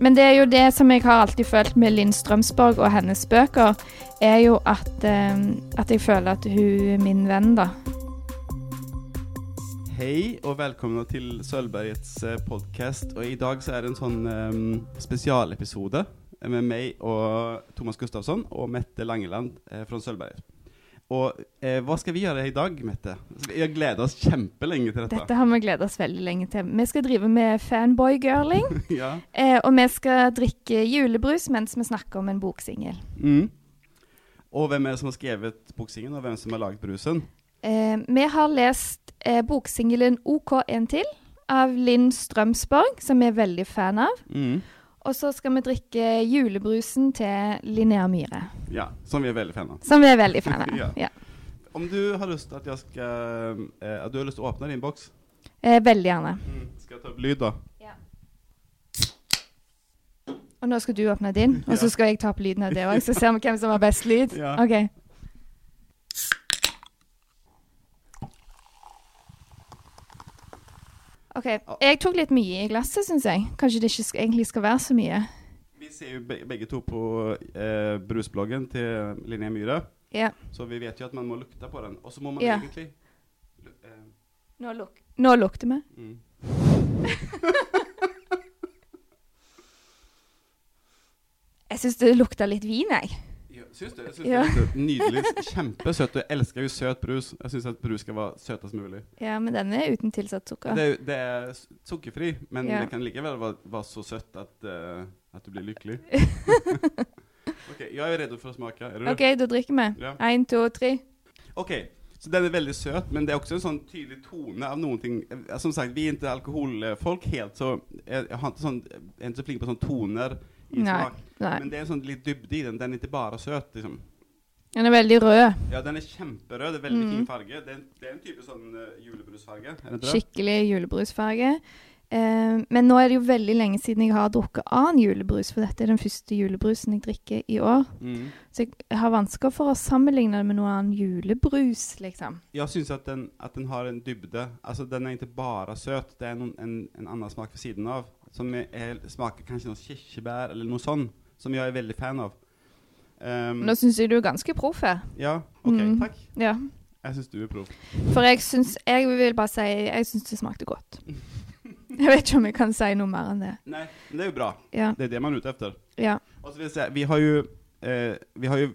men det er jo det som jeg har alltid følt med Linn Strømsborg og hennes bøker, er jo at, eh, at jeg føler at hun er min venn, da. Hei og velkommen til Sølvbergets eh, podkast. Og i dag så er det en sånn um, spesialepisode med meg og Thomas Gustafsson og Mette Langeland fra Sølvberget. Og eh, hva skal vi gjøre i dag, Mette? Vi har gleda oss kjempelenge til dette. Dette har vi gleda oss veldig lenge til. Vi skal drive med fanboy-girling. ja. eh, og vi skal drikke julebrus mens vi snakker om en boksingel. Mm. Og hvem er det som har skrevet boksingen, og hvem som har laget brusen? Eh, vi har lest eh, boksingelen OK en til av Linn Strømsborg, som vi er veldig fan av. Mm. Og så skal vi drikke julebrusen til Linnea Myhre, Ja, som vi er veldig fan av. som vi er veldig fan av. Ja. ja. Om du har lyst til at jeg skal eh, At du har lyst til å åpne din boks, Eh, veldig gjerne. skal jeg ta opp lyd, da? Og nå skal du åpne din, og så skal jeg ta opp lyden av det òg, så ser vi hvem som har best lyd. Ja. OK. OK. Jeg tok litt mye i glasset, syns jeg. Kanskje det ikke egentlig skal være så mye. Vi ser jo begge to på eh, brusbloggen til Linnea Myhre, Ja. så vi vet jo at man må lukte på den. Og så må man Ja. egentlig eh, Nå, luk nå lukter vi. mm. Jeg syns det lukta litt vin, jeg. Syns du? Syns Ja. det er nydelig. Kjempesøt. Jeg elsker jo søt brus. Jeg syns at brus skal være søtest mulig. Ja, men den er uten tilsatt sukker. Det, er det er sukkerfri, men Ja. det kan likevel være, være så søtt at, uh, at du blir lykkelig. ok, jeg er redd for å smake. Er du? OK, da drikker vi. Ja. Én, to, tre. Ok, så den er veldig søt, men det er også en sånn tydelig tone av noen ting. Eh, Som sagt, vi er ikke alkoholfolk helt, så jeg, jeg, har ikke sånn, jeg er ikke så flink på sånne toner i Nei. smak. Nei. Men det er sånn litt dybde i den. Den er ikke bare søt, liksom. Den er veldig rød. Ja, den er kjemperød. Det er veldig Mm. fin farge. Det er, det er en type sånn uh, julebrusfarge. Er det? Skikkelig julebrusfarge. Eh, men nå er det jo veldig lenge siden jeg har drukket annen julebrus, for dette er den første julebrusen jeg drikker i år. Mm. Så jeg har vansker for å sammenligne det med noe annen julebrus, liksom. Jeg syns at, den- at den har en dybde. Altså, Den er ikke bare søt. Det er noen, en, en annen smak ved siden av. Som er, er, smaker kanskje noe kirsebær eller noe sånt, Som jeg er veldig fan av. Um, Nå syns jeg du er ganske proff her. ja, OK. Mm. Takk. Ja. Jeg syns du er proff. For jeg syns Jeg vil bare si jeg syns det smakte godt. Jeg vet ikke om jeg kan si noe mer enn det. Nei, men det er jo bra. Ja. Det er det man er ute etter. ja. Og så vil jeg si, vi har jo eh, Vi har jo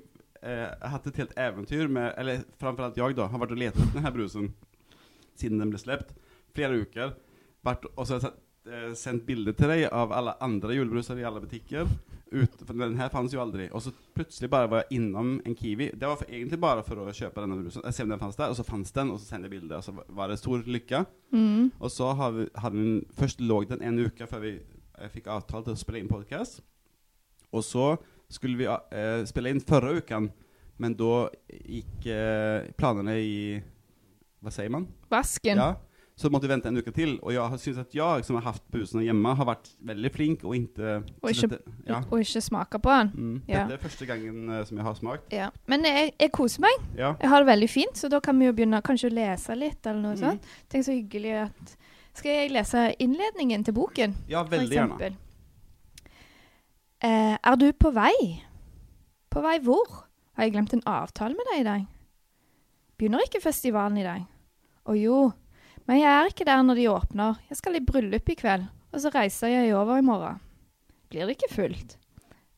eh, hatt et helt eventyr med Eller framfor alt jeg, da, har vært og lett etter denne brusen siden den ble sluppet. Flere uker. Vært, og så har jeg eh, sendt bilder til deg av alle andre julebruser i alle butikker. Ut, for den her fantes jo aldri. Og så plutselig bare var jeg innom en Kiwi. Det var for, egentlig bare for å kjøpe denne brusen. Jeg ser om den fantes der, og så fantes den, og så sender jeg bilde. Og så var det stor lykke. Mm. Og så har vi, hadde den, først lå den en uke før vi eh, fikk avtale til å spille inn podcast. Og så skulle vi eh, spille inn forrige uken, men da gikk eh, planene i Hva sier man? Vasken. Ja. Så måtte vi vente en uke til. Og jeg syns at jeg som har hatt busen hjemme, har vært veldig flink og ikke Og ikke- dette, ja. Og ikke smake på den. mm, ja. Dette er første gangen uh, som jeg har smakt. Ja. Men jeg, jeg koser meg. Ja. Jeg har det veldig fint, så da kan vi jo begynne kanskje å lese litt, eller noe Mm. sånt. Tenk så hyggelig at Skal jeg lese innledningen til boken, ja, veldig gjerne. Eh, er du på vei? På vei hvor? Har jeg glemt en avtale med deg i dag? Begynner ikke festivalen i dag? Å jo, men jeg er ikke der når de åpner. Jeg skal i bryllup i kveld, og så reiser jeg over i morgen. Blir det ikke fullt?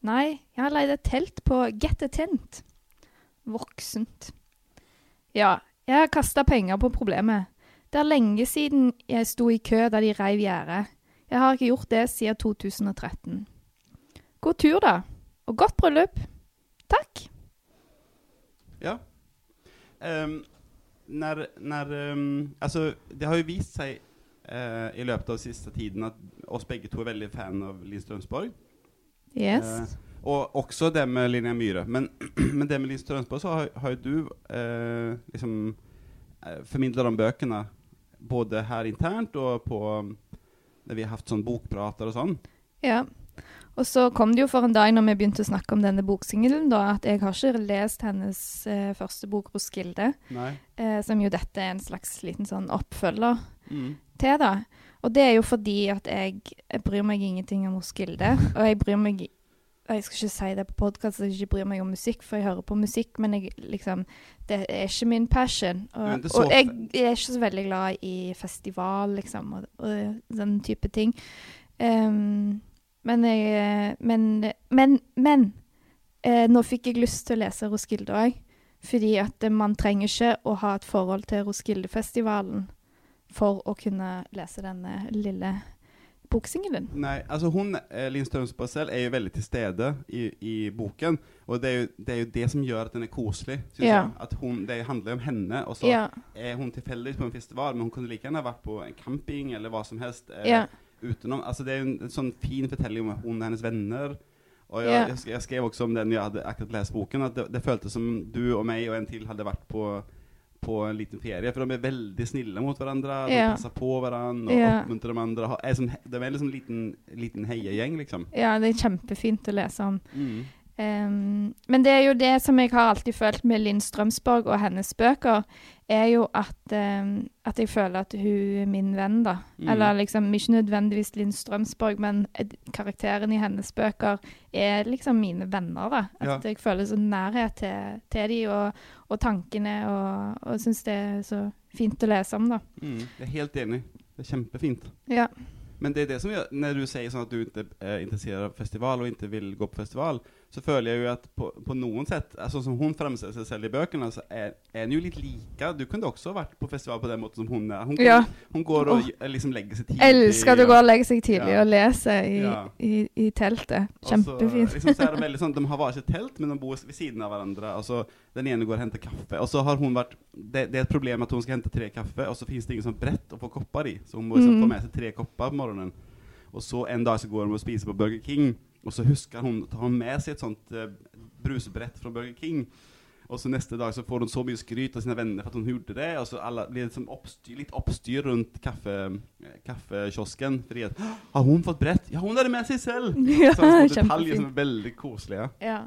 Nei, jeg har leid et telt på Get a Tent. Voksent. Ja, jeg har kasta penger på problemet. Det er lenge siden jeg sto i kø da de reiv gjerdet. Jeg har ikke gjort det siden 2013. God tur, da. Og godt bryllup. Takk. Ja. Ehm, när, när, um, alltså, det har jo vist seg uh, i løpet av siste tiden at oss begge to er veldig fan av Linn Strømsborg. Yes. Uh, og også det med Linnea Myhre. Men, men det med Linn Strømsborg, så har, har jo du eh, liksom eh, formidla de bøkene både her internt og på når vi har hatt sånn bokprater og sånn. Ja. Og så kom det jo for en dag når vi begynte å snakke om denne boksingelen, da, at jeg har ikke lest hennes eh, første bok, 'Roskilde', eh, som jo dette er en slags liten sånn oppfølger Mm. til, da. Og det er jo fordi at jeg, jeg bryr meg ingenting om Roskilde. Og jeg bryr meg Jeg skal ikke si det på podkast, jeg ikke bryr meg om musikk, for jeg hører på musikk, men jeg, liksom, det er ikke min passion. Og, og jeg, jeg er ikke så veldig glad i festival, liksom, og, og den type ting. Ehm, men jeg Men, men, men eh, nå fikk jeg lyst til å lese Roskilde òg. Fordi at eh, man trenger ikke å ha et forhold til Roskildefestivalen for å kunne lese denne lille boksingelen. Nei, altså hun, eh, Linn selv, er jo veldig til stede i, i boken. Og det er, jo, det er jo det som gjør at den er koselig. Synes Ja. jeg. At hun, Det handler jo om henne, og så Ja. er hun tilfeldigvis på en festival, men hun kunne like gjerne vært på en camping eller hva som helst. Eh, Ja. Utenom. Altså, det er en, en sånn fin fortelling om hun og hennes venner. Og jeg, yeah. jeg, jeg skrev også om den jeg hadde akkurat lest boken, at det, det føltes som du og meg og en til hadde vært på på en liten ferie, for de er veldig snille mot hverandre. De Ja. passer på hverandre og yeah. oppmuntrer hverandre. Er sånn, de er liksom en liten, liten heiagjeng, liksom. ja, det er kjempefint å lese om. Mm. Ehm, men det er jo det som jeg har alltid følt med Linn Strømsborg og hennes bøker, er jo at, um, at jeg føler at hun er min venn, da. Mm. Eller liksom ikke nødvendigvis Linn Strømsborg, men eh, karakteren i hennes bøker er liksom mine venner, da. At Ja. jeg føler sånn nærhet til, til de og, og tankene, og, og syns det er så fint å lese om, da. Mm. Jeg er helt enig. Det er kjempefint. Ja. Men det er det som gjør, når du sier sånn at du ikke er interessert av festival og ikke vil gå på festival, så føler jeg jo at på, på noen sett, altså som hun fremstiller seg selv i bøkene, så er, er hun jo litt like. Du kunne også vært på festival på den måten som hun er. Hun, Ja. hun går og oh. liksom legger seg tidlig. Elsker at du går og legger seg tidlig Ja. og leser i, Ja. i, i teltet. Kjempefint. Også, liksom, så er det veldig sånn, de har hver sitt telt, men de bor ved siden av hverandre. Og så Den ene går og henter kaffe. Og så har hun vært det, det er et problem at hun skal hente tre kaffe, og så finnes det ingen sånn brett å få kopper i. Så hun må liksom Mm. få med seg tre kopper på morgenen. Og så en dag så går hun og spiser på Burger King, og så husker hun tar hun med seg et sånt uh, brusebrett fra Burger King. Og så neste dag så får hun så mye skryt av sine venner for at hun gjorde det. Og så alle blir liksom oppstyr, litt oppstyr rundt kaffe, eh, kaffekiosken. Fordi at Har hun fått brett? Ja, hun har det med seg selv! Ja, Sånne detaljer som er veldig koselige. Ja.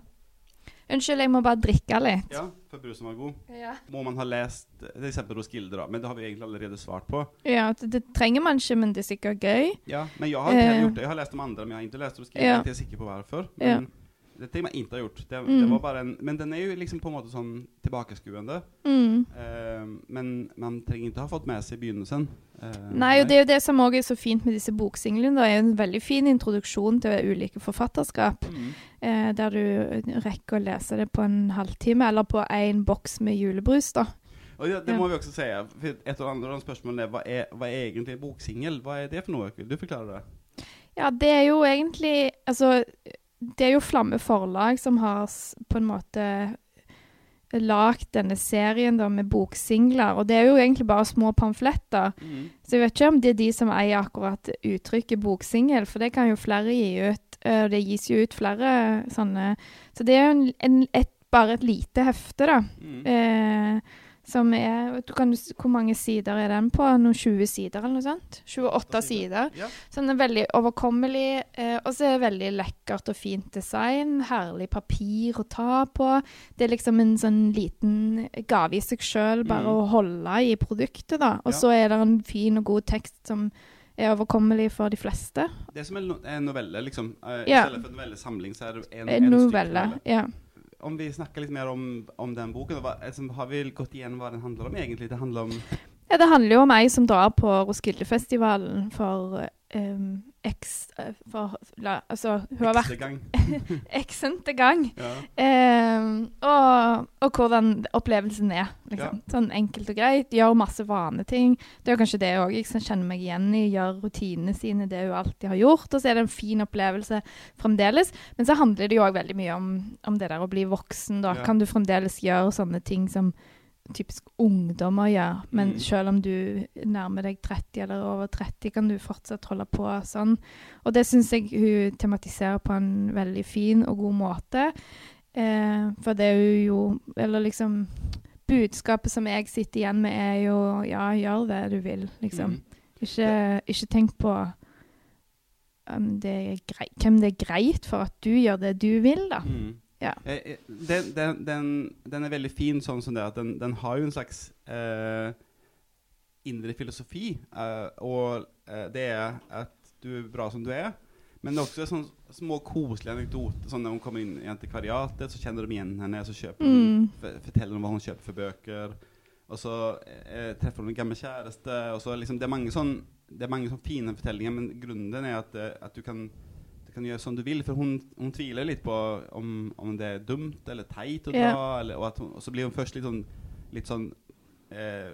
Unnskyld, jeg må bare drikke litt. Ja, for brusen var god. Ja. Må man ha lest eksempel Roskilde, da? Men det har vi egentlig allerede svart på. Ja, det, det trenger man ikke, men det er sikkert gøy. Ja, men jeg har Eh. gjort det. Jeg har lest om andre, men jeg har ikke lest Roskilde. Ja. Jeg er sikker på hvorfor. Men det er ting man ikke har gjort. Det, det Mm. var bare en, men den er jo liksom på en måte sånn tilbakeskuende. Mm. Eh, men man trenger ikke ha fått med seg begynnelsen. Eh, Nei, og det er jo det som også er så fint med disse boksinglene. Det er en veldig fin introduksjon til ulike forfatterskap. Mm. Eh, der du rekker å lese det på en halvtime, eller på en boks med julebrus, da. Og det, det Ja. må vi også si. For et av andre spørsmålene er hva er, hva er egentlig boksingel? Hva er det for noe? Vil du forklare det? Ja, det er jo egentlig Altså, det er jo Flamme forlag som har på en måte lagd denne serien da med boksingler, og det er jo egentlig bare små pamfletter. Så jeg vet ikke om det er de som eier akkurat uttrykket boksingel, for det kan jo flere gi ut. eh, Og det gis jo ut flere sånne Så det er jo en, en, et, bare et lite hefte, da. Mm. Eh, som er du, kan, Hvor mange sider er den på? Noen 20 sider, eller noe sånt? 28 sider. Ja. Så den er veldig overkommelig, eh, og så er det veldig lekkert og fint design. Herlig papir å ta på. Det er liksom en sånn liten gave i seg sjøl, bare Mm. å holde i produktet, da. Og Ja. så er det en fin og god tekst som er overkommelig for de fleste. Det er som en, novelle, liksom. Eh, I Ja. stedet for en novellesamling, så er det en, En en novelle. stykke novelle. Ja. Om vi snakker litt mer om, om den boken, hva, altså, har vi gått igjen hva den handler om egentlig? Det handler om ja, det handler jo om ei som drar på Roskildefestivalen for um, x... eh, For la, Altså, hun har vært x-ente gang. Ja. um, og, og hvordan opplevelsen er. Liksom. Sånn enkelt og greit. Gjør masse vaneting. Det er kanskje det òg jeg kjenner meg igjen i. Gjør rutinene sine, det hun alltid har gjort. Og så er det en fin opplevelse fremdeles. Men så handler det jo òg veldig mye om, om det der å bli voksen. Da Ja. kan du fremdeles gjøre sånne ting som typisk ungdommer gjør. Men Mm. selv om du nærmer deg 30 eller over 30, kan du fortsatt holde på sånn. Og det syns jeg hun tematiserer på en veldig fin og god måte. Eh, for det er jo Eller liksom Budskapet som jeg sitter igjen med, er jo ja, gjør det du vil, liksom. Mm. Ikke, ikke tenk på um, det er grei, hvem det er greit for at du gjør det du vil, da. Mm. Ja. Eh, eh, Den, den, den, den er veldig fin sånn som det at den, den har jo en slags eh, indre filosofi. eh, og eh, det er at du er bra som du er. Men det er også sånne små koselige anekdoter. Sånn når hun kommer inn i antikvariatet, så kjenner de igjen henne. Så kjøper hun, Mm. forteller hun hva hun kjøper for bøker. Og så eh, treffer hun en gammel kjæreste. Og så liksom, det, er mange sånn, det er mange sånn fine fortellinger, men grunnen er at, at du kan kan gjøre som du vil, for hun, hun tviler litt på om, om det er dumt eller teit å dra. Yeah. Eller, og, hun, og så blir hun først litt sånn, litt sånn eh,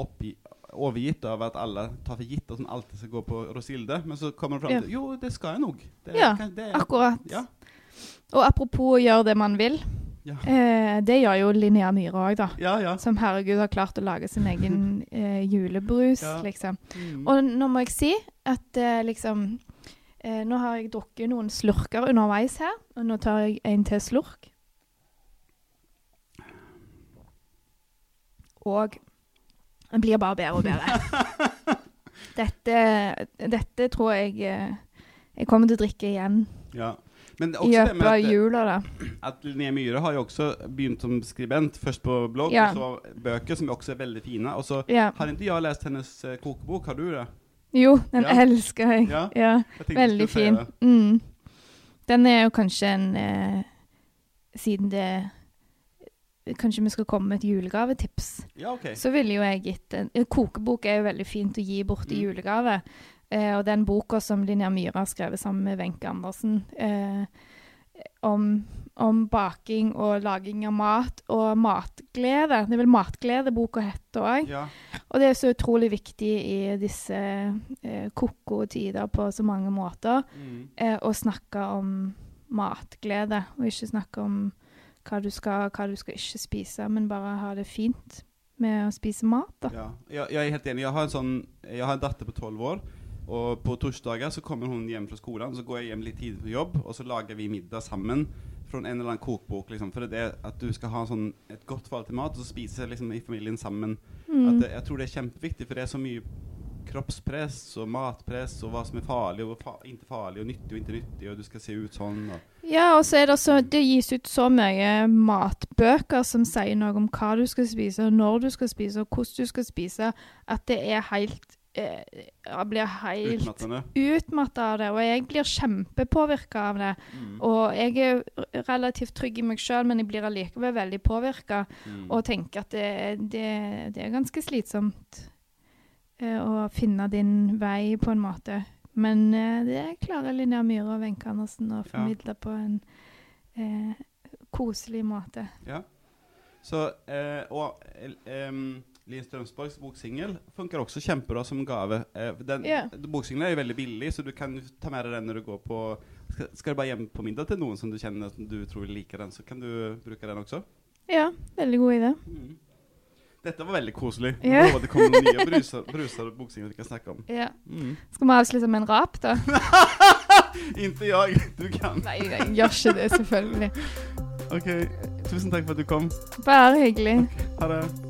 oppgi, overgitt av at alle tar for gitt at hun alltid skal gå på Rosilde. Men så kommer hun fram til jo, det skal jeg nok. Det, Ja, kan- det, Akkurat. Ja. Og apropos gjøre det man vil. Ja. Eh, det gjør jo Linnea Myhre òg, da. ja, ja. Som herregud har klart å lage sin egen eh, julebrus, liksom. Mm. Og nå må jeg si at eh, liksom eh, Nå har jeg drukket noen slurker underveis her, og nå tar jeg en til slurk. Og den blir bare bedre og bedre. dette, dette tror jeg eh, jeg kommer til å drikke igjen ja. Men i løpet av at, jula, da. at Linné Myhre har jo også begynt som skribent. Først på blogg, Ja. og så bøker, som også er veldig fine. Og så Ja. har ikke jeg lest hennes eh, kokebok. Har du det? Jo, den Ja. elsker jeg. Ja. Ja. Jeg Veldig fin. Mm. Den er jo kanskje en eh, Siden det Kanskje vi skal komme med et julegavetips. Ja, ok. Så ville jo jeg gitt en, en kokebok er jo veldig fint å gi bort i Mm. julegave. Eh, og den boka som Linnea Myhre har skrevet sammen med Wenche Andersen eh, om, om baking og laging av mat og matglede. Det er vel matglede boka heter òg. Ja. Og det er så utrolig viktig i disse eh, ko-ko tider på så mange måter Mm. eh, å snakke om matglede, og ikke snakke om hva du skal hva du skal ikke spise, men bare ha det fint med å spise mat. da. Ja. Jeg, jeg er helt enig. Jeg har en, sånn, jeg har en datter på tolv år. Og på torsdager så kommer hun hjem fra skolen, så går jeg hjem litt tidlig på jobb, og så lager vi middag sammen fra en eller annen kokbok. Liksom, for det er at du skal ha sånn, et godt forhold til mat, og så spise liksom, i familien sammen. Mm. Det, jeg tror det er kjempeviktig, for det er så mye kroppspress og matpress og hva som er farlig og fa ikke farlig, og nyttig og ikke nyttig, og du skal se ut sånn. Og, Ja, og så er det så Det gis ut så mye matbøker som sier noe om hva du skal spise, og når du skal spise, og hvordan du skal spise, at det er helt Jeg blir helt utmatta av det, og jeg blir kjempepåvirka av det. Mm. Og jeg er relativt trygg i meg sjøl, men jeg blir allikevel veldig påvirka Mm. og tenker at det, det, det er ganske slitsomt eh, å finne din vei, på en måte. Men eh, det klarer Linnea Myhre og Wenche Andersen å formidle på en eh, koselig måte. Ja. Så, eh, og eh, um, Linn Strømsborgs boksingel funker også kjempebra som gave. Eh, den, yeah. Boksingelen er jo veldig billig, så du kan ta med deg den når du går på Skal, skal du bare hjem på middag til noen som du kjenner som du tror liker den, så kan du bruke den også. Ja, veldig god idé. Mm. Dette var veldig koselig. Jeg håper det kommer noen nye bruser, bruser og boksingel vi kan snakke om. Ja. Mm. Skal vi avslutte med en rap, da? Ikke jeg, du kan. Nei, jeg gjør ikke det, selvfølgelig. Ok, tusen takk for at du kom. Bare hyggelig. Ha det.